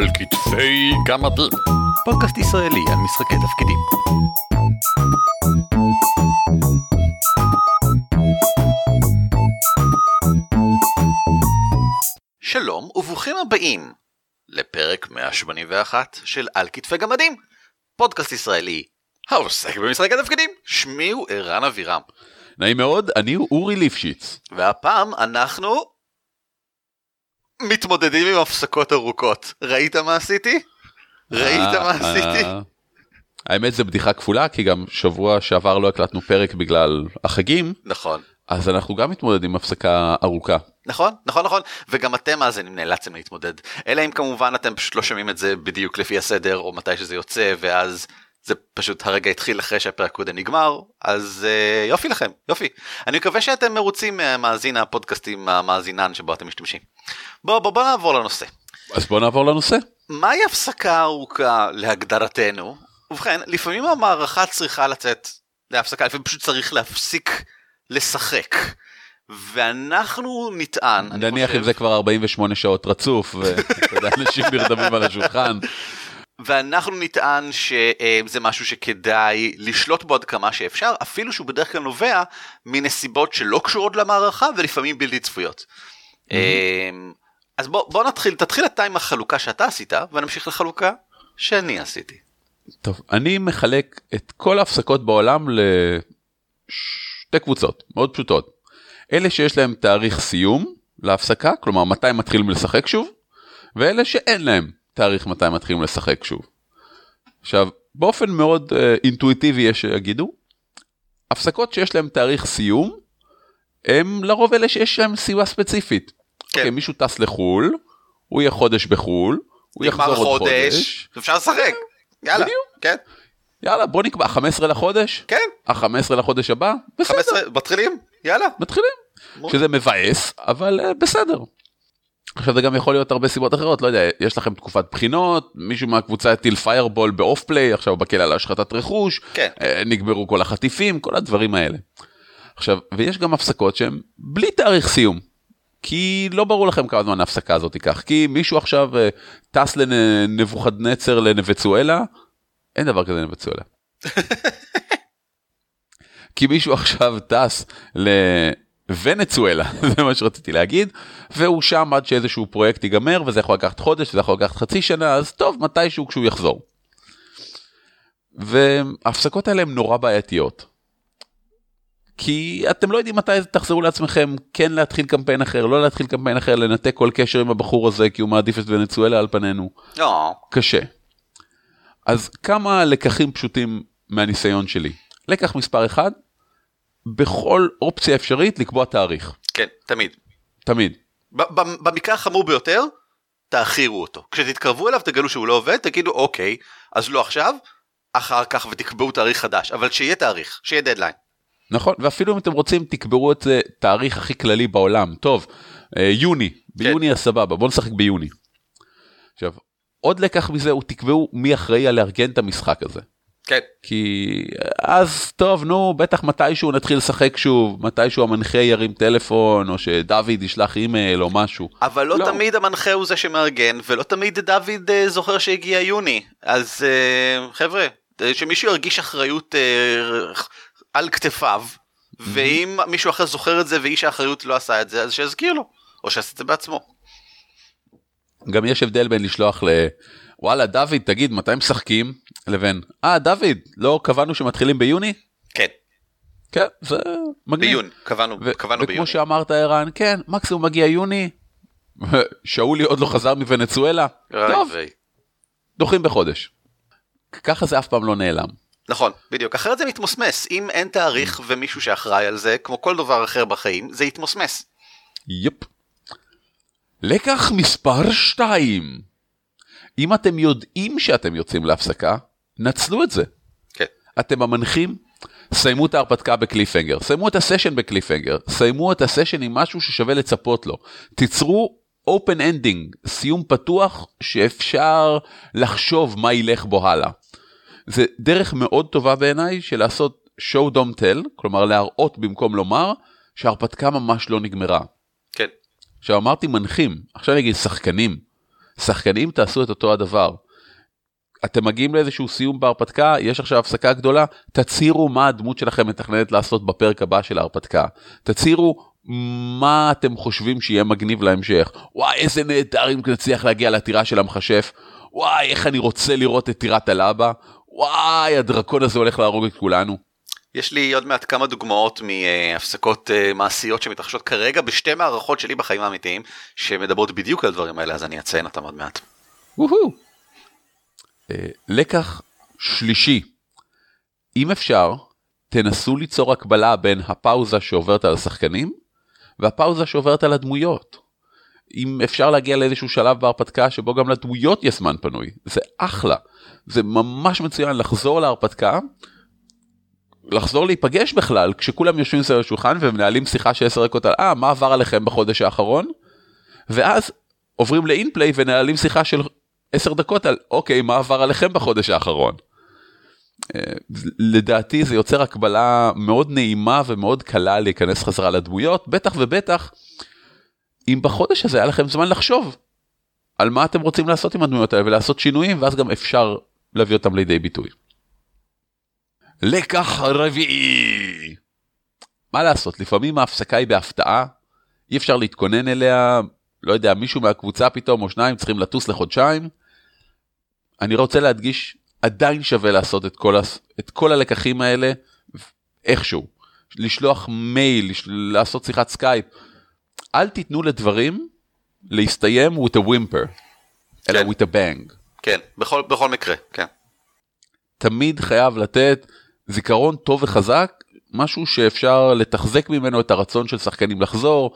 על כתפי גמדים. פודקאסט ישראלי על משחקי תפקידים. שלום וברוכים הבאים לפרק 181 של על כתפי גמדים, פודקאסט ישראלי העוסק במשחקי תפקידים. שמי הוא ערן אבירם, נעים מאוד, אני אורי ליפשיץ. והפעם אנחנו מתמודדים עם הפסקות ארוכות. ראית מה עשיתי? ראית אה, מה עשיתי? אה, האמת זה בדיחה כפולה, כי גם שבוע שעבר לא הקלטנו פרק בגלל החגים, נכון. אז אנחנו גם מתמודדים עם הפסקה ארוכה. נכון, נכון, נכון, וגם אתם מאזינים נאלצתם להתמודד. אלא אם כמובן אתם פשוט לא שומעים את זה בדיוק לפי הסדר, או מתי שזה יוצא, ואז זה פשוט הרגע התחיל אחרי שהפרק קודם נגמר, אז uh, יופי לכם, יופי. אני מקווה שאתם מרוצים מהמאזין הפודקאסטים המאזינן שבו אתם משתמשים. בואו בוא, בוא נעבור לנושא. אז בוא נעבור לנושא. מהי הפסקה ארוכה להגדרתנו? ובכן, לפעמים המערכה צריכה לצאת להפסקה, לפעמים פשוט צריך להפסיק לשחק. ואנחנו נטען, אני נניח חושב, אם זה כבר 48 שעות רצוף, ואתה יודע, אנשים נרדמים על השולחן. ואנחנו נטען שזה משהו שכדאי לשלוט בו עד כמה שאפשר, אפילו שהוא בדרך כלל נובע מנסיבות שלא קשורות למערכה ולפעמים בלתי צפויות. אמ, אז בוא, בוא נתחיל, תתחיל אתה עם החלוקה שאתה עשית, ונמשיך לחלוקה שאני עשיתי. טוב, אני מחלק את כל ההפסקות בעולם לשתי קבוצות מאוד פשוטות. אלה שיש להם תאריך סיום להפסקה, כלומר מתי מתחילים לשחק שוב, ואלה שאין להם תאריך מתי מתחילים לשחק שוב. עכשיו, באופן מאוד uh, אינטואיטיבי יש שיגידו, הפסקות שיש להם תאריך סיום, הם לרוב אלה שיש להם סיוע ספציפית. כן. Okay, מישהו טס לחו"ל, הוא יהיה חודש בחו"ל, הוא יחזור נגמר עוד חודש, חודש. אפשר לשחק. יאללה, בדיוק. כן, יאללה, בוא נקבע 15 לחודש, כן, ה-15 לחודש הבא, בסדר, 15, מתחילים? יאללה. מתחילים. שזה מבאס, אבל uh, בסדר. עכשיו זה גם יכול להיות הרבה סיבות אחרות, לא יודע, יש לכם תקופת בחינות, מישהו מהקבוצה הטיל פיירבול באוף פליי, עכשיו בכלא על השחתת רכוש, כן. אה, נגמרו כל החטיפים, כל הדברים האלה. עכשיו, ויש גם הפסקות שהן בלי תאריך סיום. כי לא ברור לכם כמה זמן ההפסקה הזאת תיקח, כי מישהו עכשיו אה, טס לנבוכדנצר לנבצואלה, אין דבר כזה נבצואלה. כי מישהו עכשיו טס לוונצואלה, זה מה שרציתי להגיד, והוא שם עד שאיזשהו פרויקט ייגמר, וזה יכול לקחת חודש, וזה יכול לקחת חצי שנה, אז טוב, מתישהו כשהוא יחזור. וההפסקות האלה הן נורא בעייתיות. כי אתם לא יודעים מתי תחזרו לעצמכם, כן להתחיל קמפיין אחר, לא להתחיל קמפיין אחר, לנתק כל קשר עם הבחור הזה, כי הוא מעדיף את ונצואלה על פנינו. לא, קשה. אז כמה לקחים פשוטים מהניסיון שלי. לקח מספר אחד, בכל אופציה אפשרית לקבוע תאריך. כן, תמיד. תמיד. במקרה החמור ביותר, תאחירו אותו. כשתתקרבו אליו תגלו שהוא לא עובד, תגידו אוקיי, אז לא עכשיו, אחר כך ותקבעו תאריך חדש, אבל שיהיה תאריך, שיהיה דדליין. נכון, ואפילו אם אתם רוצים תקבעו את זה תאריך הכי כללי בעולם. טוב, אה, יוני, ביוני אז סבבה, בואו נשחק ביוני. עכשיו, עוד לקח מזה הוא תקבעו מי אחראי על לארגן את המשחק הזה. כן. כי אז טוב נו בטח מתישהו נתחיל לשחק שוב מתישהו המנחה ירים טלפון או שדוד ישלח אימייל או משהו. אבל לא, לא. תמיד המנחה הוא זה שמארגן, ולא תמיד דוד אה, זוכר שהגיע יוני. אז אה, חבר'ה, אה, שמישהו ירגיש אחריות אה, על כתפיו, ואם מישהו אחר זוכר את זה ואיש האחריות לא עשה את זה, אז שיזכיר לו, או שיעשה את זה בעצמו. גם יש הבדל בין לשלוח ל... וואלה דוד תגיד מתי משחקים לבין אה דוד לא קבענו שמתחילים ביוני? כן, כן זה מגניב. ביוני, קבענו, ו- קבענו וכמו ביוני. שאמרת ערן כן מקסימום מגיע יוני. שאולי עוד לא חזר מוונצואלה. טוב ויי. דוחים בחודש. ככה זה אף פעם לא נעלם. נכון, בדיוק, אחרת זה מתמוסמס, אם אין תאריך ומישהו שאחראי על זה, כמו כל דבר אחר בחיים, זה יתמוסמס. יפ. לקח מספר 2. אם אתם יודעים שאתם יוצאים להפסקה, נצלו את זה. כן. אתם המנחים, סיימו את ההרפתקה בקליפהנגר, סיימו את הסשן בקליפהנגר, סיימו את הסשן עם משהו ששווה לצפות לו. תיצרו open ending, סיום פתוח שאפשר לחשוב מה ילך בו הלאה. זה דרך מאוד טובה בעיניי של לעשות show don't tell, כלומר להראות במקום לומר שההרפתקה ממש לא נגמרה. כן. עכשיו אמרתי מנחים, עכשיו אני אגיד שחקנים. שחקנים תעשו את אותו הדבר. אתם מגיעים לאיזשהו סיום בהרפתקה, יש עכשיו הפסקה גדולה, תצהירו מה הדמות שלכם מתכננת לעשות בפרק הבא של ההרפתקה. תצהירו מה אתם חושבים שיהיה מגניב להמשך. וואי, איזה נהדר אם נצליח להגיע לטירה של המכשף. וואי, איך אני רוצה לראות את טירת הלבה. וואי, הדרקון הזה הולך להרוג את כולנו. יש לי עוד מעט כמה דוגמאות מהפסקות אה, מעשיות שמתרחשות כרגע בשתי מערכות שלי בחיים האמיתיים שמדברות בדיוק על הדברים האלה אז אני אציין אותם עוד מעט. וואו. אה, לקח שלישי, אם אפשר, תנסו ליצור הקבלה בין הפאוזה שעוברת על השחקנים והפאוזה שעוברת על הדמויות. אם אפשר להגיע לאיזשהו שלב בהרפתקה שבו גם לדמויות יש זמן פנוי, זה אחלה. זה ממש מצוין לחזור להרפתקה, לחזור להיפגש בכלל כשכולם יושבים סביב השולחן ומנהלים שיחה של 10 דקות על אה מה עבר עליכם בחודש האחרון ואז עוברים לאינפליי ונהלים שיחה של 10 דקות על אוקיי מה עבר עליכם בחודש האחרון. אה, לדעתי זה יוצר הקבלה מאוד נעימה ומאוד קלה להיכנס חזרה לדמויות בטח ובטח אם בחודש הזה היה לכם זמן לחשוב על מה אתם רוצים לעשות עם הדמויות האלה ולעשות שינויים ואז גם אפשר להביא אותם לידי ביטוי. לקח רביעי. מה לעשות, לפעמים ההפסקה היא בהפתעה, אי אפשר להתכונן אליה, לא יודע, מישהו מהקבוצה פתאום או שניים צריכים לטוס לחודשיים. אני רוצה להדגיש, עדיין שווה לעשות את כל, את כל הלקחים האלה איכשהו. לשלוח מייל, לעשות שיחת סקייפ. אל תיתנו לדברים להסתיים with a whimper, כן. אלא with a bang. כן, בכל, בכל מקרה, כן. תמיד חייב לתת זיכרון טוב וחזק, משהו שאפשר לתחזק ממנו את הרצון של שחקנים לחזור,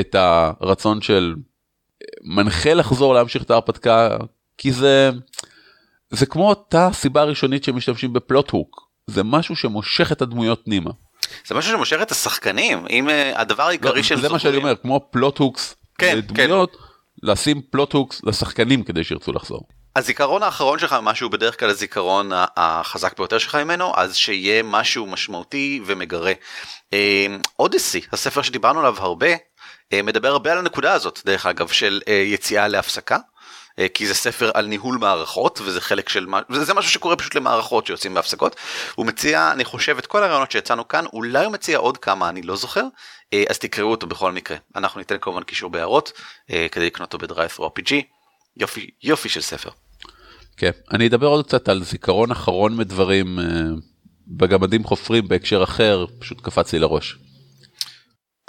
את הרצון של מנחה לחזור להמשיך את ההרפתקה, כי זה, זה כמו אותה סיבה ראשונית שמשתמשים בפלוט הוק, זה משהו שמושך את הדמויות פנימה. זה משהו שמושך את השחקנים, אם uh, הדבר העיקרי לא, שהם זה מה שאני אומר, כמו פלוט הוקס כן, לדמויות, כן. לשים פלוט הוקס לשחקנים כדי שירצו לחזור. הזיכרון האחרון שלך משהו בדרך כלל הזיכרון החזק ביותר שלך ממנו אז שיהיה משהו משמעותי ומגרה. אה, אודיסי הספר שדיברנו עליו הרבה אה, מדבר הרבה על הנקודה הזאת דרך אגב של אה, יציאה להפסקה. כי זה ספר על ניהול מערכות וזה חלק של מה זה משהו שקורה פשוט למערכות שיוצאים בהפסקות הוא מציע אני חושב את כל הרעיונות שיצאנו כאן אולי הוא מציע עוד כמה אני לא זוכר אז תקראו אותו בכל מקרה אנחנו ניתן כמובן קישור בהערות כדי לקנות אותו בדרייב RPG יופי יופי של ספר. כן, אני אדבר עוד קצת על זיכרון אחרון מדברים אה, בגמדים חופרים בהקשר אחר, פשוט קפץ לי לראש.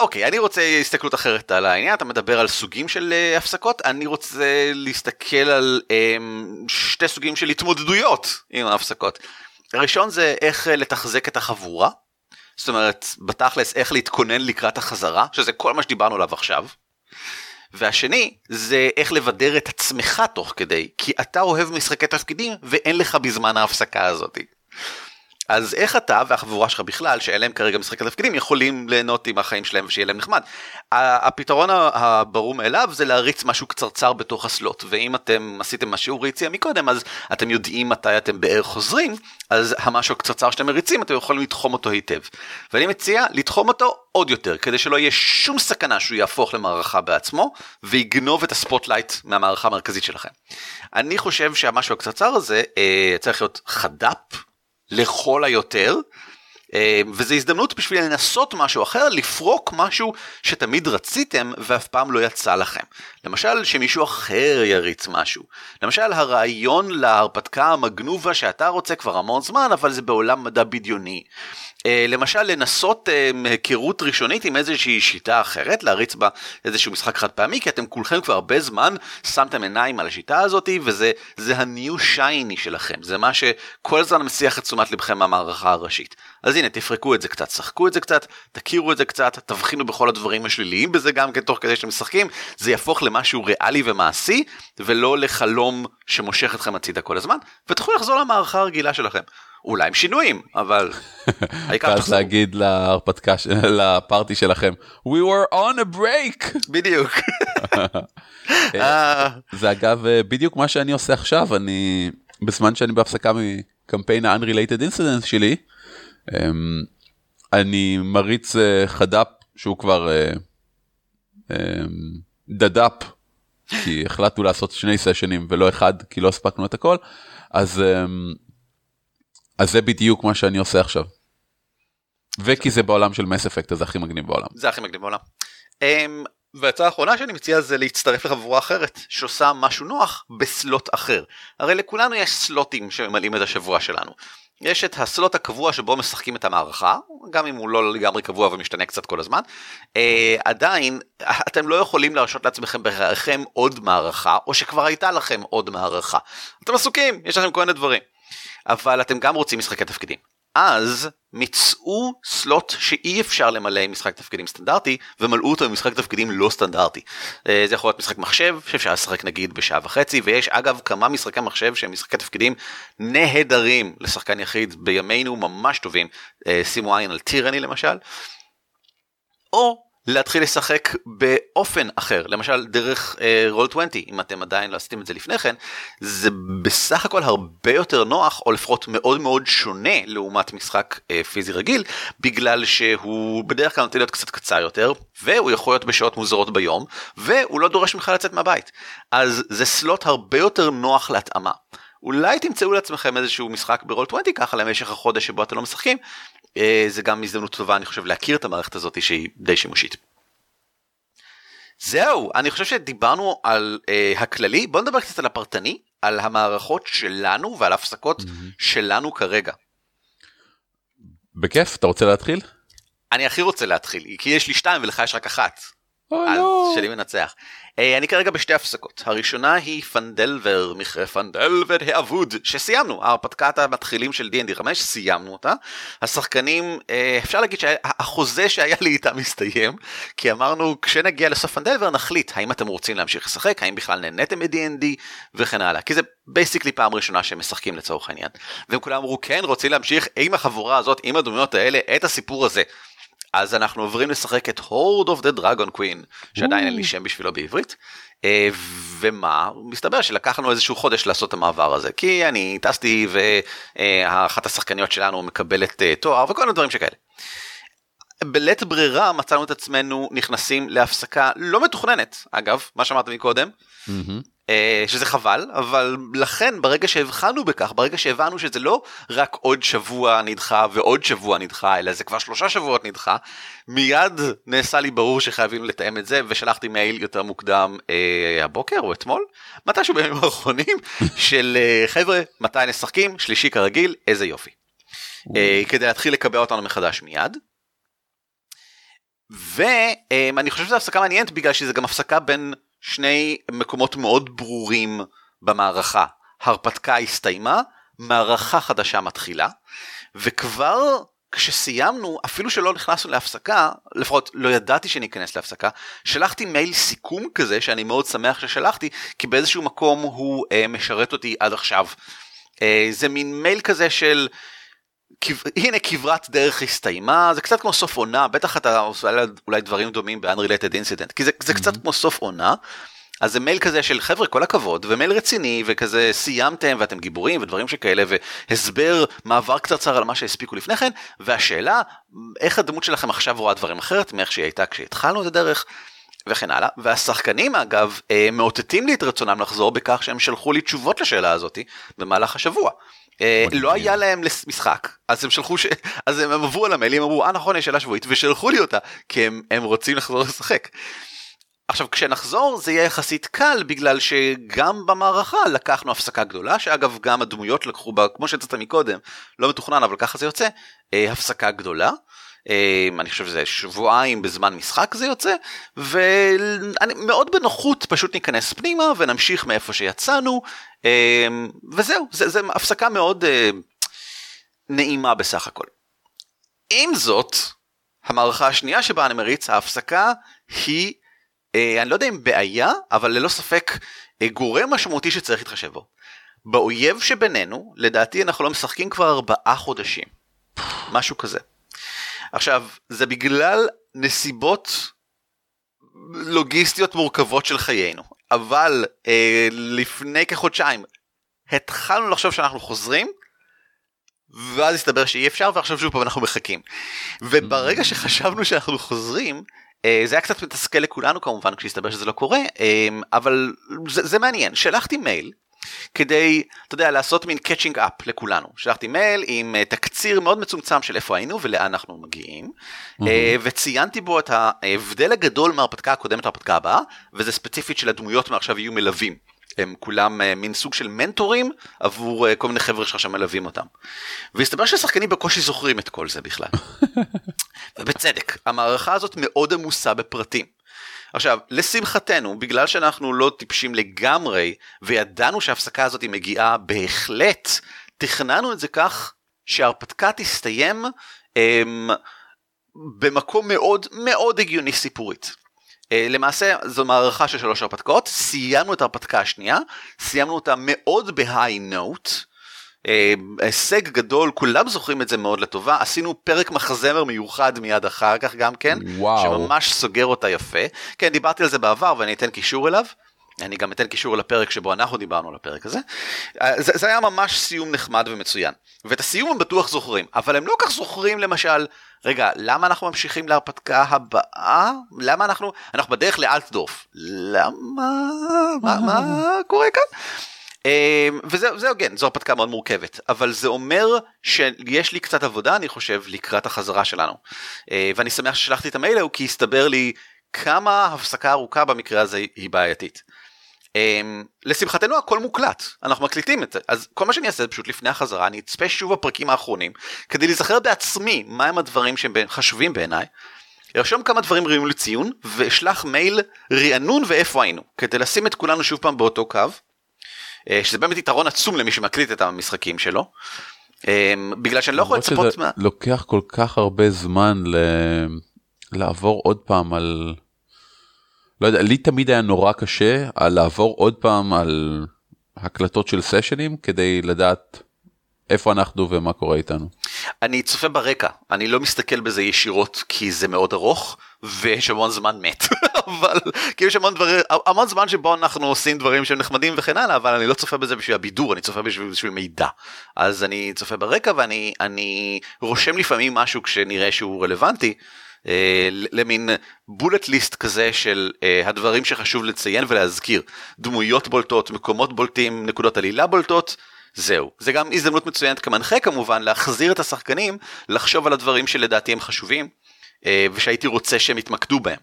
אוקיי, אני רוצה הסתכלות אחרת על העניין, אתה מדבר על סוגים של uh, הפסקות, אני רוצה להסתכל על um, שתי סוגים של התמודדויות עם ההפסקות. הראשון זה איך uh, לתחזק את החבורה, זאת אומרת, בתכלס איך להתכונן לקראת החזרה, שזה כל מה שדיברנו עליו עכשיו. והשני זה איך לבדר את עצמך תוך כדי, כי אתה אוהב משחקי תפקידים ואין לך בזמן ההפסקה הזאתי. אז איך אתה והחבורה שלך בכלל, שאין להם כרגע משחקי תפקידים, יכולים ליהנות עם החיים שלהם ושיהיה להם נחמד. הפתרון הברור מאליו זה להריץ משהו קצרצר בתוך הסלוט, ואם אתם עשיתם מה שאורי הציע מקודם, אז אתם יודעים מתי אתם בערך חוזרים, אז המשהו הקצרצר שאתם מריצים, אתם יכולים לתחום אותו היטב. ואני מציע לתחום אותו עוד יותר, כדי שלא יהיה שום סכנה שהוא יהפוך למערכה בעצמו, ויגנוב את ה spotlight מהמערכה המרכזית שלכם. אני חושב שהמשהו הקצרצר הזה אה, צריך להיות חד"פ, לכל היותר. אה, וזו הזדמנות בשביל לנסות משהו אחר, לפרוק משהו שתמיד רציתם ואף פעם לא יצא לכם. למשל שמישהו אחר יריץ משהו. למשל הרעיון להרפתקה המגנובה שאתה רוצה כבר המון זמן אבל זה בעולם מדע בדיוני. אה, למשל לנסות אה, היכרות ראשונית עם איזושהי שיטה אחרת, להריץ בה איזשהו משחק חד פעמי, כי אתם כולכם כבר הרבה זמן שמתם עיניים על השיטה הזאת, וזה הניו שייני שלכם, זה מה שכל הזמן מסיח את תשומת לבכם מהמערכה הראשית. אז הנה, תפרקו את זה קצת, שחקו את זה קצת, תכירו את זה קצת, תבחינו בכל הדברים השליליים בזה גם כן תוך כדי שאתם משחקים, זה יהפוך למשהו ריאלי ומעשי, ולא לחלום שמושך אתכם הצידה כל הזמן, ותוכלו לחזור למערכה הרגילה שלכם. אולי עם שינויים, אבל העיקר. ואז להגיד להרפתקה, לפארטי שלכם, We were on a break. בדיוק. אה, זה אגב אה, בדיוק מה שאני עושה עכשיו, אני, בזמן שאני בהפסקה מקמפיין ה-unrelated incidents שלי, אמ, אני מריץ אה, חד"פ שהוא כבר אמ, דד"פ כי החלטנו לעשות שני סשנים ולא אחד כי לא הספקנו את הכל אז אמ, אז זה בדיוק מה שאני עושה עכשיו. וכי זה בעולם של מס אפקט אז זה הכי מגניב בעולם. זה הכי מגניב בעולם. אמ, וההצעה האחרונה שאני מציע זה להצטרף לחבורה אחרת שעושה משהו נוח בסלוט אחר. הרי לכולנו יש סלוטים שממלאים את השבוע שלנו. יש את הסלוט הקבוע שבו משחקים את המערכה, גם אם הוא לא לגמרי קבוע ומשתנה קצת כל הזמן. אה, עדיין, אתם לא יכולים להרשות לעצמכם בחייכם עוד מערכה, או שכבר הייתה לכם עוד מערכה. אתם עסוקים, יש לכם כל מיני דברים. אבל אתם גם רוצים משחקי תפקידים. אז מצאו סלוט שאי אפשר למלא עם משחק תפקידים סטנדרטי ומלאו אותו עם משחק תפקידים לא סטנדרטי. אה, זה יכול להיות משחק מחשב שאפשר לשחק נגיד בשעה וחצי ויש אגב כמה משחקי מחשב שהם משחקי תפקידים נהדרים לשחקן יחיד בימינו ממש טובים אה, שימו עין על טירני למשל. או להתחיל לשחק באופן אחר למשל דרך רול uh, 20 אם אתם עדיין לא עשיתם את זה לפני כן זה בסך הכל הרבה יותר נוח או לפחות מאוד מאוד שונה לעומת משחק uh, פיזי רגיל בגלל שהוא בדרך כלל נוטה להיות קצת קצר יותר והוא יכול להיות בשעות מוזרות ביום והוא לא דורש ממך לצאת מהבית אז זה סלוט הרבה יותר נוח להתאמה. אולי תמצאו לעצמכם איזשהו משחק ברול 20 ככה למשך החודש שבו אתם לא משחקים אה, זה גם הזדמנות טובה אני חושב להכיר את המערכת הזאת שהיא די שימושית. זהו אני חושב שדיברנו על uh, הכללי בוא נדבר קצת על הפרטני על המערכות שלנו ועל הפסקות mm-hmm. שלנו כרגע. בכיף אתה רוצה להתחיל? אני הכי רוצה להתחיל כי יש לי שתיים ולך יש רק אחת. Oh, אז לא. שלי מנצח. אה, אני כרגע בשתי הפסקות. הראשונה היא פנדלבר מכרה פנדלבר האבוד שסיימנו. ההרפתקת המתחילים של D&D 5 סיימנו אותה. השחקנים אה, אפשר להגיד שהחוזה שהיה לי איתם מסתיים כי אמרנו כשנגיע לסוף פנדלבר נחליט האם אתם רוצים להמשיך לשחק האם בכלל נהניתם מ-D&D וכן הלאה. כי זה basically פעם ראשונה שהם משחקים לצורך העניין. והם כולם אמרו כן רוצים להמשיך עם החבורה הזאת עם הדמויות האלה את הסיפור הזה אז אנחנו עוברים לשחק את הורד אוף דה דרגון קווין שעדיין אין לי שם בשבילו בעברית. אה, ומה מסתבר שלקח לנו איזשהו חודש לעשות את המעבר הזה כי אני טסתי ואחת השחקניות שלנו מקבלת אה, תואר וכל מיני דברים שכאלה. בלית ברירה מצאנו את עצמנו נכנסים להפסקה לא מתוכננת אגב מה שאמרת מקודם. Mm-hmm. אה, שזה חבל אבל לכן ברגע שהבחנו בכך ברגע שהבנו שזה לא רק עוד שבוע נדחה ועוד שבוע נדחה אלא זה כבר שלושה שבועות נדחה מיד נעשה לי ברור שחייבים לתאם את זה ושלחתי מייל יותר מוקדם אה, הבוקר או אתמול מתישהו בימים האחרונים של אה, חבר'ה מתי נשחקים שלישי כרגיל איזה יופי אה, כדי להתחיל לקבע אותנו מחדש מיד. ואני חושב שזו הפסקה מעניינת בגלל שזה גם הפסקה בין שני מקומות מאוד ברורים במערכה. הרפתקה הסתיימה, מערכה חדשה מתחילה, וכבר כשסיימנו, אפילו שלא נכנסנו להפסקה, לפחות לא ידעתי שניכנס להפסקה, שלחתי מייל סיכום כזה שאני מאוד שמח ששלחתי, כי באיזשהו מקום הוא אה, משרת אותי עד עכשיו. אה, זה מין מייל כזה של... הנה כברת דרך הסתיימה זה קצת כמו סוף עונה בטח אתה עושה אולי דברים דומים ב-unrelated incident כי זה, זה mm-hmm. קצת כמו סוף עונה. אז זה מייל כזה של חבר'ה כל הכבוד ומייל רציני וכזה סיימתם ואתם גיבורים ודברים שכאלה והסבר מעבר קצרצר על מה שהספיקו לפני כן והשאלה איך הדמות שלכם עכשיו רואה דברים אחרת מאיך שהיא הייתה כשהתחלנו את הדרך וכן הלאה והשחקנים אגב אה, מאותתים לי את רצונם לחזור בכך שהם שלחו לי תשובות לשאלה הזאתי במהלך השבוע. אה, לא היה להם משחק אז הם שלחו ש... אז הם עברו על המיילים אמרו אה נכון יש שאלה שבועית ושלחו לי אותה כי הם, הם רוצים לחזור לשחק. עכשיו כשנחזור זה יהיה יחסית קל בגלל שגם במערכה לקחנו הפסקה גדולה שאגב גם הדמויות לקחו בה כמו שיצאת מקודם לא מתוכנן אבל ככה זה יוצא אה, הפסקה גדולה. אה, אני חושב שזה שבועיים בזמן משחק זה יוצא ומאוד בנוחות פשוט ניכנס פנימה ונמשיך מאיפה שיצאנו אה, וזהו זה, זה הפסקה מאוד אה, נעימה בסך הכל. עם זאת המערכה השנייה שבה אני מריץ ההפסקה היא אני לא יודע אם בעיה אבל ללא ספק גורם משמעותי שצריך להתחשב בו. באויב שבינינו לדעתי אנחנו לא משחקים כבר ארבעה חודשים משהו כזה. עכשיו, זה בגלל נסיבות לוגיסטיות מורכבות של חיינו, אבל אה, לפני כחודשיים התחלנו לחשוב שאנחנו חוזרים, ואז הסתבר שאי אפשר ועכשיו שוב פעם אנחנו מחכים. וברגע שחשבנו שאנחנו חוזרים, אה, זה היה קצת מתסכל לכולנו כמובן כשהסתבר שזה לא קורה, אה, אבל זה, זה מעניין. שלחתי מייל כדי, אתה יודע, לעשות מין catching up לכולנו. שלחתי מייל עם uh, תקציר מאוד מצומצם של איפה היינו ולאן אנחנו מגיעים, mm-hmm. וציינתי בו את ההבדל הגדול מההרפתקה הקודמת להרפתקה הבאה, וזה ספציפית של הדמויות מעכשיו יהיו מלווים. הם כולם uh, מין סוג של מנטורים עבור כל מיני חבר'ה שעכשיו מלווים אותם. והסתבר שהשחקנים בקושי זוכרים את כל זה בכלל. ובצדק, המערכה הזאת מאוד עמוסה בפרטים. עכשיו, לשמחתנו, בגלל שאנחנו לא טיפשים לגמרי, וידענו שההפסקה הזאת מגיעה בהחלט, תכננו את זה כך שההרפתקה תסתיים אמ, במקום מאוד מאוד הגיוני סיפורית. אה, למעשה זו מערכה של שלוש הרפתקאות, סיימנו את ההרפתקה השנייה, סיימנו אותה מאוד נוט, אה, הישג גדול, כולם זוכרים את זה מאוד לטובה, עשינו פרק מחזמר מיוחד מיד אחר כך גם כן, וואו. שממש סוגר אותה יפה. כן, דיברתי על זה בעבר ואני אתן קישור אליו. אני גם אתן קישור לפרק שבו אנחנו דיברנו על הפרק הזה. אה, זה, זה היה ממש סיום נחמד ומצוין. ואת הסיום הם בטוח זוכרים, אבל הם לא כך זוכרים למשל, רגע, למה אנחנו ממשיכים להרפתקה הבאה? למה אנחנו, אנחנו בדרך לאלטדורף. למה? מה, מה קורה כאן? אמ, וזה הוגן, זו הרפתקה מאוד מורכבת, אבל זה אומר שיש לי קצת עבודה, אני חושב, לקראת החזרה שלנו. אה, ואני שמח ששלחתי את המייל ההוא, כי הסתבר לי כמה הפסקה ארוכה במקרה הזה היא בעייתית. אמ, לשמחתנו הכל מוקלט, אנחנו מקליטים את זה, אז כל מה שאני אעשה פשוט לפני החזרה, אני אצפה שוב בפרקים האחרונים, כדי להיזכר בעצמי מהם הדברים שהם חשובים בעיניי. ארשום כמה דברים ראויים לציון, ואשלח מייל רענון ואיפה היינו, כדי לשים את כולנו שוב פעם באותו קו. אה, שזה באמת יתרון עצום למי שמקליט את המשחקים שלו. אה, בגלל שאני לא יכול לצפות מה... לוקח כל כך הרבה זמן ל... לעבור עוד פעם על... לא יודע, לי תמיד היה נורא קשה על לעבור עוד פעם על הקלטות של סשנים כדי לדעת איפה אנחנו ומה קורה איתנו. אני צופה ברקע, אני לא מסתכל בזה ישירות כי זה מאוד ארוך ויש המון זמן מת, אבל כי יש המון דברים, המון זמן שבו אנחנו עושים דברים שהם נחמדים וכן הלאה, אבל אני לא צופה בזה בשביל הבידור, אני צופה בשביל, בשביל מידע. אז אני צופה ברקע ואני אני רושם לפעמים משהו כשנראה שהוא רלוונטי. אה, למין בולט ליסט כזה של אה, הדברים שחשוב לציין ולהזכיר דמויות בולטות מקומות בולטים נקודות עלילה בולטות זהו. זה גם הזדמנות מצוינת כמנחה כמובן להחזיר את השחקנים לחשוב על הדברים שלדעתי הם חשובים אה, ושהייתי רוצה שהם יתמקדו בהם.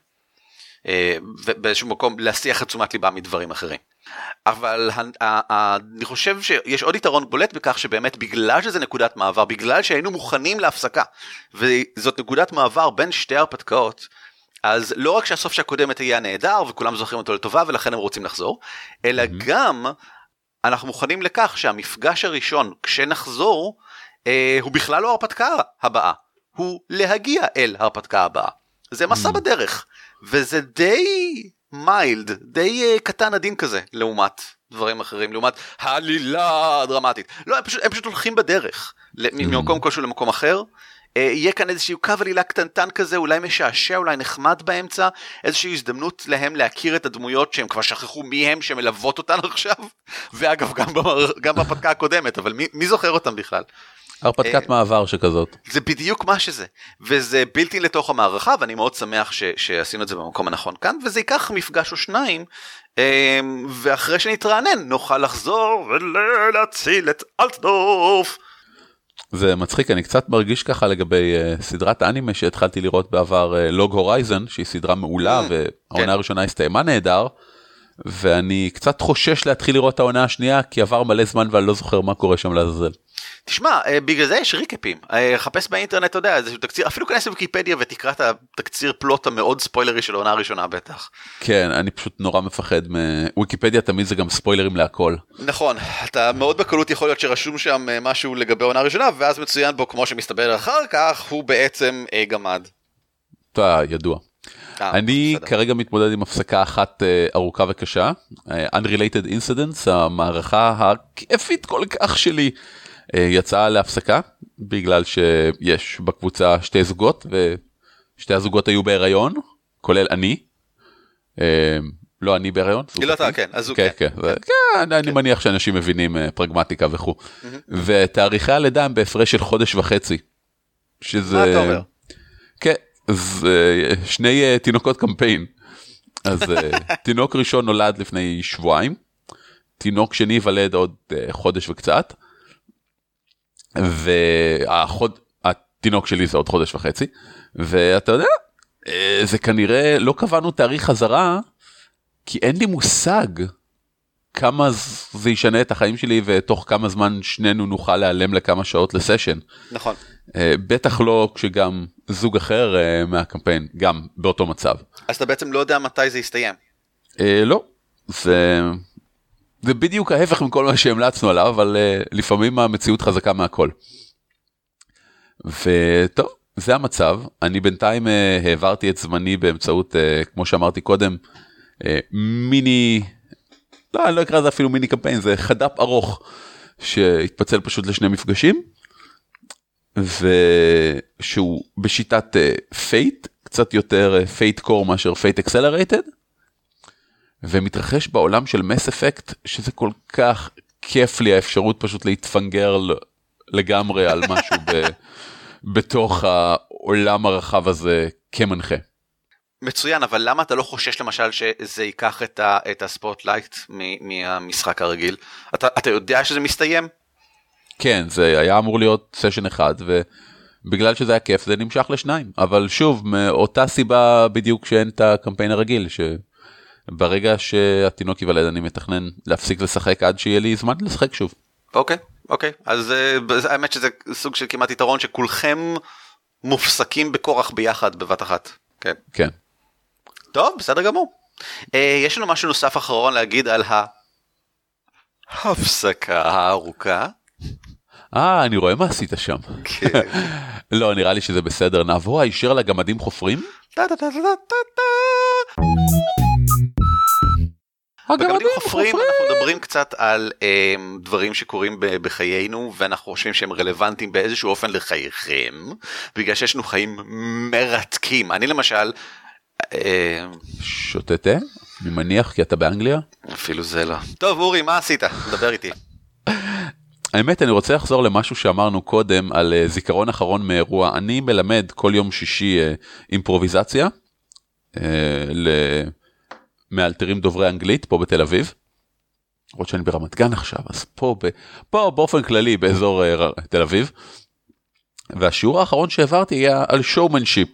אה, ובאיזשהו מקום להסיח את תשומת ליבם מדברים אחרים. אבל אני חושב שיש עוד יתרון בולט בכך שבאמת בגלל שזה נקודת מעבר, בגלל שהיינו מוכנים להפסקה, וזאת נקודת מעבר בין שתי הרפתקאות, אז לא רק שהסוף שהקודמת היה נהדר וכולם זוכרים אותו לטובה ולכן הם רוצים לחזור, אלא mm-hmm. גם אנחנו מוכנים לכך שהמפגש הראשון כשנחזור אה, הוא בכלל לא ההרפתקה הבאה, הוא להגיע אל ההרפתקה הבאה. זה מסע mm. בדרך, וזה די מיילד, די uh, קטן עדין כזה, לעומת דברים אחרים, לעומת העלילה הדרמטית. לא, הם פשוט, הם פשוט הולכים בדרך, mm. ממקום כלשהו למקום אחר. Uh, יהיה כאן איזשהו קו עלילה קטנטן כזה, אולי משעשע, אולי נחמד באמצע, איזושהי הזדמנות להם להכיר את הדמויות שהם כבר שכחו מי הם שמלוות אותן עכשיו, ואגב גם, במר... גם בפתקה הקודמת, אבל מי, מי זוכר אותם בכלל? הרפתקת אה, מעבר שכזאת. זה בדיוק מה שזה, וזה בלתי לתוך המערכה, ואני מאוד שמח ש, שעשינו את זה במקום הנכון כאן, וזה ייקח מפגש או שניים, אה, ואחרי שנתרענן נוכל לחזור ולהציל את אלטדורף. זה מצחיק, אני קצת מרגיש ככה לגבי uh, סדרת אנימה שהתחלתי לראות בעבר, לוג uh, הורייזן, שהיא סדרה מעולה, mm, והעונה כן. הראשונה הסתיימה נהדר. ואני קצת חושש להתחיל לראות את העונה השנייה כי עבר מלא זמן ואני לא זוכר מה קורה שם לעזאזל. תשמע, אה, בגלל זה יש ריקאפים, אה, חפש באינטרנט, אתה יודע, איזשהו תקציר, אפילו כנס לוויקיפדיה ותקרא את התקציר פלוט המאוד ספוילרי של העונה הראשונה בטח. כן, אני פשוט נורא מפחד מוויקיפדיה תמיד זה גם ספוילרים להכל. נכון, אתה מאוד בקלות יכול להיות שרשום שם אה, משהו לגבי העונה הראשונה, ואז מצוין בו, כמו שמסתבר אחר כך, הוא בעצם גמד. אתה ידוע. אני בסדר. כרגע מתמודד עם הפסקה אחת ארוכה וקשה, Unrelated Incidents, המערכה הכיפית כל כך שלי. אה, יצאה להפסקה בגלל שיש בקבוצה שתי זוגות ושתי הזוגות היו בהיריון כולל אני. אה, לא אני בהיריון. לא אתה כן הזוג כן. כן, כן. כן אני כן. מניח שאנשים מבינים אה, פרגמטיקה וכו'. ותאריכי הלידה הם בהפרש של חודש וחצי. שזה... מה אתה אומר? אז שני אה, תינוקות קמפיין. אז אה, תינוק ראשון נולד לפני שבועיים, תינוק שני ייוולד עוד אה, חודש וקצת, והתינוק שלי זה עוד חודש וחצי, ואתה יודע, זה כנראה לא קבענו תאריך חזרה, כי אין לי מושג כמה זה ישנה את החיים שלי ותוך כמה זמן שנינו נוכל להיעלם לכמה שעות לסשן. נכון. אה, בטח לא כשגם זוג אחר אה, מהקמפיין גם באותו מצב. אז אתה בעצם לא יודע מתי זה יסתיים. אה, לא, זה, זה בדיוק ההפך מכל מה שהמלצנו עליו, אבל אה, לפעמים המציאות חזקה מהכל. וטוב, זה המצב. אני בינתיים אה, העברתי את זמני באמצעות, אה, כמו שאמרתי קודם, אה, מיני, לא, אני לא אקרא לזה אפילו מיני קמפיין, זה חד"פ ארוך שהתפצל פשוט לשני מפגשים. ושהוא בשיטת Fate, קצת יותר Fate Core מאשר Fate Accelerated. ומתרחש בעולם של Mass Effect שזה כל כך כיף לי האפשרות פשוט להתפנגרל לגמרי על משהו ב, בתוך העולם הרחב הזה כמנחה. מצוין אבל למה אתה לא חושש למשל שזה ייקח את, ה, את ה spotlight מהמשחק הרגיל אתה, אתה יודע שזה מסתיים כן זה היה אמור להיות סשן אחד ובגלל שזה היה כיף זה נמשך לשניים אבל שוב מאותה סיבה בדיוק שאין את הקמפיין הרגיל שברגע שהתינוק ייוולד אני מתכנן להפסיק לשחק עד שיהיה לי זמן לשחק שוב. אוקיי אוקיי אז uh, האמת שזה סוג של כמעט יתרון שכולכם מופסקים בכורח ביחד בבת אחת. כן. כן. טוב בסדר גמור. Uh, יש לנו משהו נוסף אחרון להגיד על ההפסקה הארוכה. אה, אני רואה מה עשית שם. כן. לא, נראה לי שזה בסדר. נעבור הישר לגמדים חופרים? בגמדים חופרים אנחנו מדברים קצת על um, דברים שקורים בחיינו ואנחנו חושבים שהם רלוונטיים באיזשהו אופן לחייכם בגלל שיש לנו חיים מרתקים אני למשל. שותה תה? אני מניח כי אתה באנגליה? אפילו זה לא. טוב אורי מה עשית? דבר איתי. האמת אני רוצה לחזור למשהו שאמרנו קודם על uh, זיכרון אחרון מאירוע אני מלמד כל יום שישי uh, אימפרוביזציה. Uh, מאלתרים דוברי אנגלית פה בתל אביב. למרות שאני ברמת גן עכשיו אז פה, ב, פה באופן כללי באזור תל אביב. והשיעור האחרון שהעברתי היה על שואומנשיפ.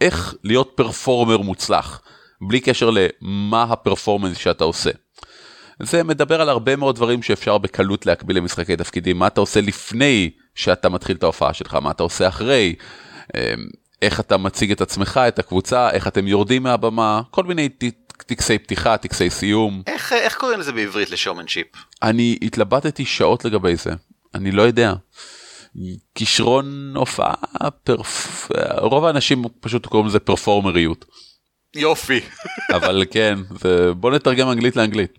איך להיות פרפורמר מוצלח בלי קשר למה הפרפורמנס שאתה עושה. זה מדבר על הרבה מאוד דברים שאפשר בקלות להקביל למשחקי תפקידים. מה אתה עושה לפני שאתה מתחיל את ההופעה שלך? מה אתה עושה אחרי. איך אתה מציג את עצמך את הקבוצה? איך אתם יורדים מהבמה? כל מיני טקסי פתיחה טקסי סיום. איך איך קוראים לזה בעברית לשואומנשיפ אני התלבטתי שעות לגבי זה. אני לא יודע. כישרון הופעה פרפ... רוב האנשים פשוט קוראים לזה פרפורמריות. יופי. אבל כן זה... בוא נתרגם אנגלית לאנגלית.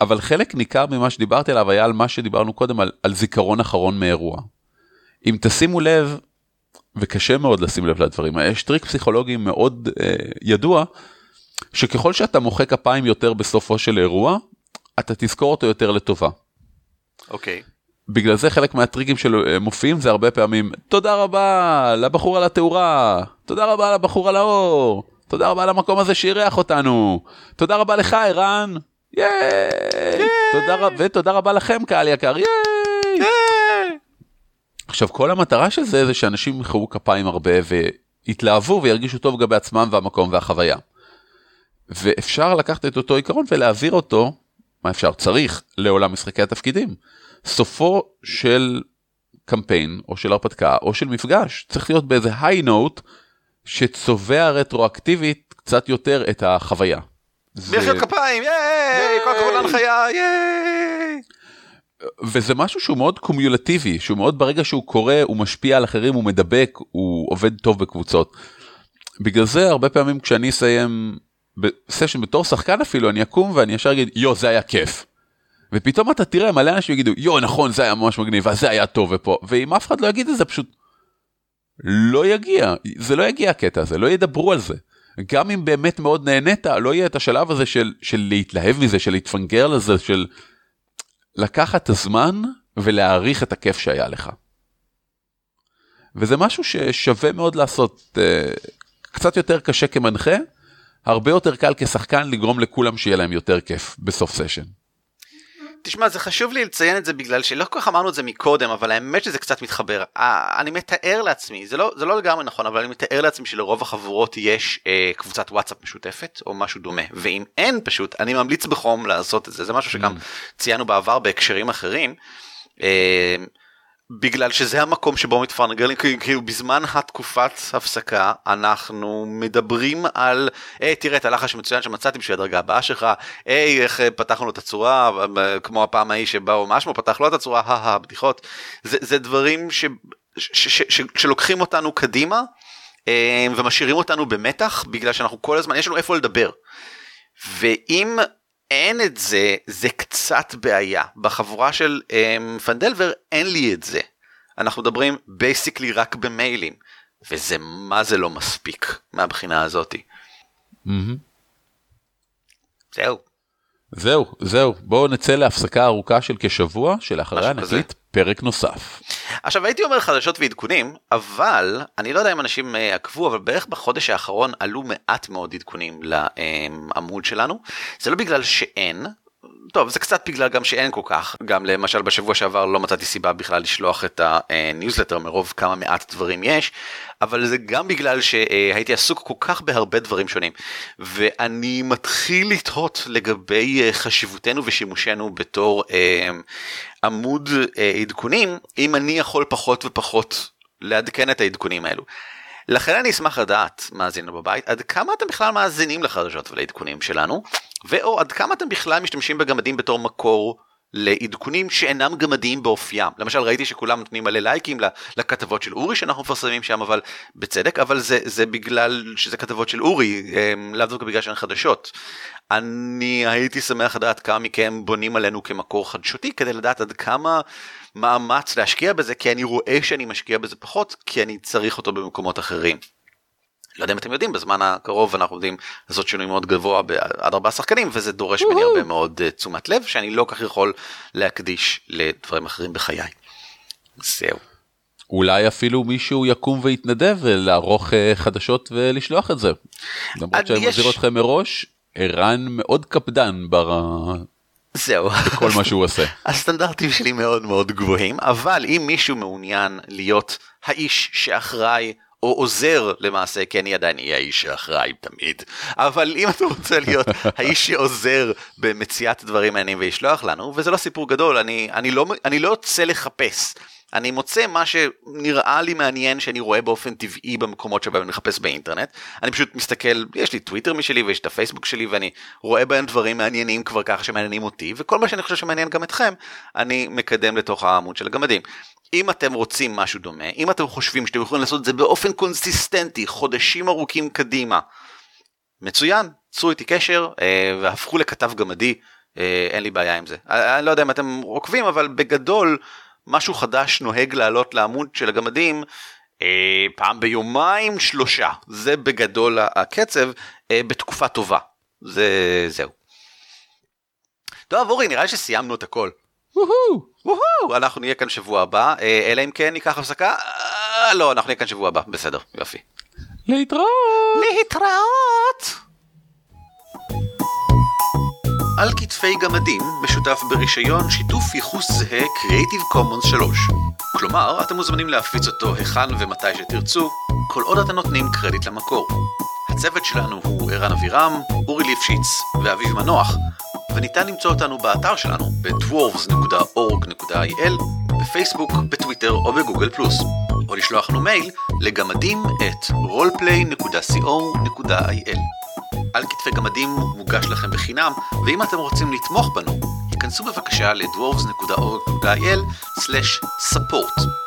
אבל חלק ניכר ממה שדיברתי עליו היה על מה שדיברנו קודם על, על זיכרון אחרון מאירוע. אם תשימו לב וקשה מאוד לשים לב לדברים האלה יש טריק פסיכולוגי מאוד אה, ידוע שככל שאתה מוחא כפיים יותר בסופו של אירוע אתה תזכור אותו יותר לטובה. אוקיי. Okay. בגלל זה חלק מהטריקים שמופיעים זה הרבה פעמים תודה רבה לבחור על התאורה תודה רבה לבחור על האור תודה רבה למקום הזה שאירח אותנו תודה רבה לך ערן ייי תודה ותודה רבה לכם קהל יקר ייי עכשיו כל המטרה של זה זה שאנשים ימחאו כפיים הרבה ויתלהבו וירגישו טוב לגבי עצמם והמקום והחוויה. ואפשר לקחת את אותו עיקרון ולהעביר אותו מה אפשר צריך לעולם משחקי התפקידים. סופו של קמפיין או של הרפתקה או של מפגש צריך להיות באיזה היי נוט שצובע רטרואקטיבית קצת יותר את החוויה. מחיאות כפיים ייי כל הכבוד להנחיה ייי. וזה משהו שהוא מאוד קומיולטיבי שהוא מאוד ברגע שהוא קורא הוא משפיע על אחרים הוא מדבק הוא עובד טוב בקבוצות. בגלל זה הרבה פעמים כשאני אסיים בסשן בתור שחקן אפילו אני אקום ואני ישר אגיד יו זה היה כיף. ופתאום אתה תראה מלא אנשים יגידו יו נכון זה היה ממש מגניב וזה היה טוב ופה ואם אף אחד לא יגיד את זה פשוט לא יגיע זה לא יגיע הקטע הזה לא ידברו על זה. גם אם באמת מאוד נהנית לא יהיה את השלב הזה של של להתלהב מזה של להתפנגר לזה של לקחת את הזמן ולהעריך את הכיף שהיה לך. וזה משהו ששווה מאוד לעשות. אה, קצת יותר קשה כמנחה, הרבה יותר קל כשחקן לגרום לכולם שיהיה להם יותר כיף בסוף סשן. תשמע, זה חשוב לי לציין את זה בגלל שלא כל כך אמרנו את זה מקודם, אבל האמת שזה קצת מתחבר. אני מתאר לעצמי, זה לא, זה לא לגמרי נכון, אבל אני מתאר לעצמי שלרוב החבורות יש אה, קבוצת וואטסאפ משותפת או משהו דומה, ואם אין פשוט, אני ממליץ בחום לעשות את זה, זה משהו שגם mm. ציינו בעבר בהקשרים אחרים. אה, בגלל שזה המקום שבו מתפרנגלים כאילו בזמן התקופת הפסקה אנחנו מדברים על היי תראה את הלחש המצוין שמצאתי בשביל הדרגה הבאה שלך היי איך פתחנו את הצורה כמו הפעם ההיא שבאו משמו פתח לו את הצורה הא בדיחות זה, זה דברים ש, ש, ש, ש, שלוקחים אותנו קדימה אה, ומשאירים אותנו במתח בגלל שאנחנו כל הזמן יש לנו איפה לדבר. ואם אין את זה, זה קצת בעיה. בחבורה של um, Phandelver אין לי את זה. אנחנו מדברים basically רק במיילים, וזה מה זה לא מספיק מהבחינה הזאתי. Mm-hmm. זהו. זהו, זהו, בואו נצא להפסקה ארוכה של כשבוע, שלאחריה נקליט פרק נוסף. עכשיו הייתי אומר חדשות ועדכונים, אבל אני לא יודע אם אנשים אה, עקבו, אבל בערך בחודש האחרון עלו מעט מאוד עדכונים לעמוד שלנו. זה לא בגלל שאין, טוב זה קצת בגלל גם שאין כל כך גם למשל בשבוע שעבר לא מצאתי סיבה בכלל לשלוח את הניוזלטר מרוב כמה מעט דברים יש אבל זה גם בגלל שהייתי עסוק כל כך בהרבה דברים שונים ואני מתחיל לתהות לגבי אה, חשיבותנו ושימושנו בתור אה, עמוד אה, עדכונים אם אני יכול פחות ופחות לעדכן את העדכונים האלו. לכן אני אשמח לדעת, מאזינים בבית, עד כמה אתם בכלל מאזינים לחדשות ולעדכונים שלנו, ואו עד כמה אתם בכלל משתמשים בגמדים בתור מקור לעדכונים שאינם גמדיים באופיים. למשל ראיתי שכולם נותנים מלא לייקים לכתבות של אורי שאנחנו מפרסמים שם, אבל בצדק, אבל זה, זה בגלל שזה כתבות של אורי, לאו דווקא בגלל שהן חדשות. אני הייתי שמח לדעת כמה מכם בונים עלינו כמקור חדשותי כדי לדעת עד כמה מאמץ להשקיע בזה, כי אני רואה שאני משקיע בזה פחות, כי אני צריך אותו במקומות אחרים. לא יודע אם אתם יודעים, בזמן הקרוב אנחנו יודעים לעשות שינוי מאוד גבוה עד ארבעה שחקנים, וזה דורש ממני הרבה מאוד uh, תשומת לב, שאני לא כך יכול להקדיש לדברים אחרים בחיי. זהו. אולי אפילו מישהו יקום ויתנדב לערוך uh, חדשות ולשלוח את זה. למרות שאני יש... מזהיר אתכם מראש, ערן מאוד קפדן בר... זהו. בכל מה שהוא עושה. הסטנדרטים שלי מאוד מאוד גבוהים, אבל אם מישהו מעוניין להיות האיש שאחראי או עוזר למעשה, כי אני עדיין אהיה האיש שאחראי תמיד, אבל אם אתה רוצה להיות האיש שעוזר במציאת דברים מעניינים וישלוח לנו, וזה לא סיפור גדול, אני, אני, לא, אני לא יוצא לחפש. אני מוצא מה שנראה לי מעניין שאני רואה באופן טבעי במקומות שבהם אני מחפש באינטרנט. אני פשוט מסתכל, יש לי טוויטר משלי ויש את הפייסבוק שלי ואני רואה בהם דברים מעניינים כבר ככה שמעניינים אותי, וכל מה שאני חושב שמעניין גם אתכם, אני מקדם לתוך העמוד של הגמדים. אם אתם רוצים משהו דומה, אם אתם חושבים שאתם יכולים לעשות את זה באופן קונסיסטנטי, חודשים ארוכים קדימה, מצוין, צרו איתי קשר אה, והפכו לכתב גמדי, אה, אין לי בעיה עם זה. אני לא יודע אם אתם עוקבים, אבל בגדול, משהו חדש נוהג לעלות לעמוד של הגמדים אה, פעם ביומיים שלושה, זה בגדול הקצב, אה, בתקופה טובה. זה זהו. טוב אורי, נראה לי שסיימנו את הכל. וואו, אנחנו נהיה כאן שבוע הבא, אה, אלא אם כן ניקח הפסקה, אה, לא, אנחנו נהיה כאן שבוע הבא, בסדר, יופי. להתראות! להתראות! על כתפי גמדים משותף ברישיון שיתוף ייחוס זהה Creative Commons 3. כלומר, אתם מוזמנים להפיץ אותו היכן ומתי שתרצו, כל עוד אתם נותנים קרדיט למקור. הצוות שלנו הוא ערן אבירם, אורי ליפשיץ ואביב מנוח, וניתן למצוא אותנו באתר שלנו ב-dwarves.org.il, בפייסבוק, בטוויטר או בגוגל פלוס, או לשלוח לנו מייל לגמדים את roleplay.co.il. על כתפי גמדים מוגש לכם בחינם, ואם אתם רוצים לתמוך בנו, היכנסו בבקשה ל-dwarves.org.il/support.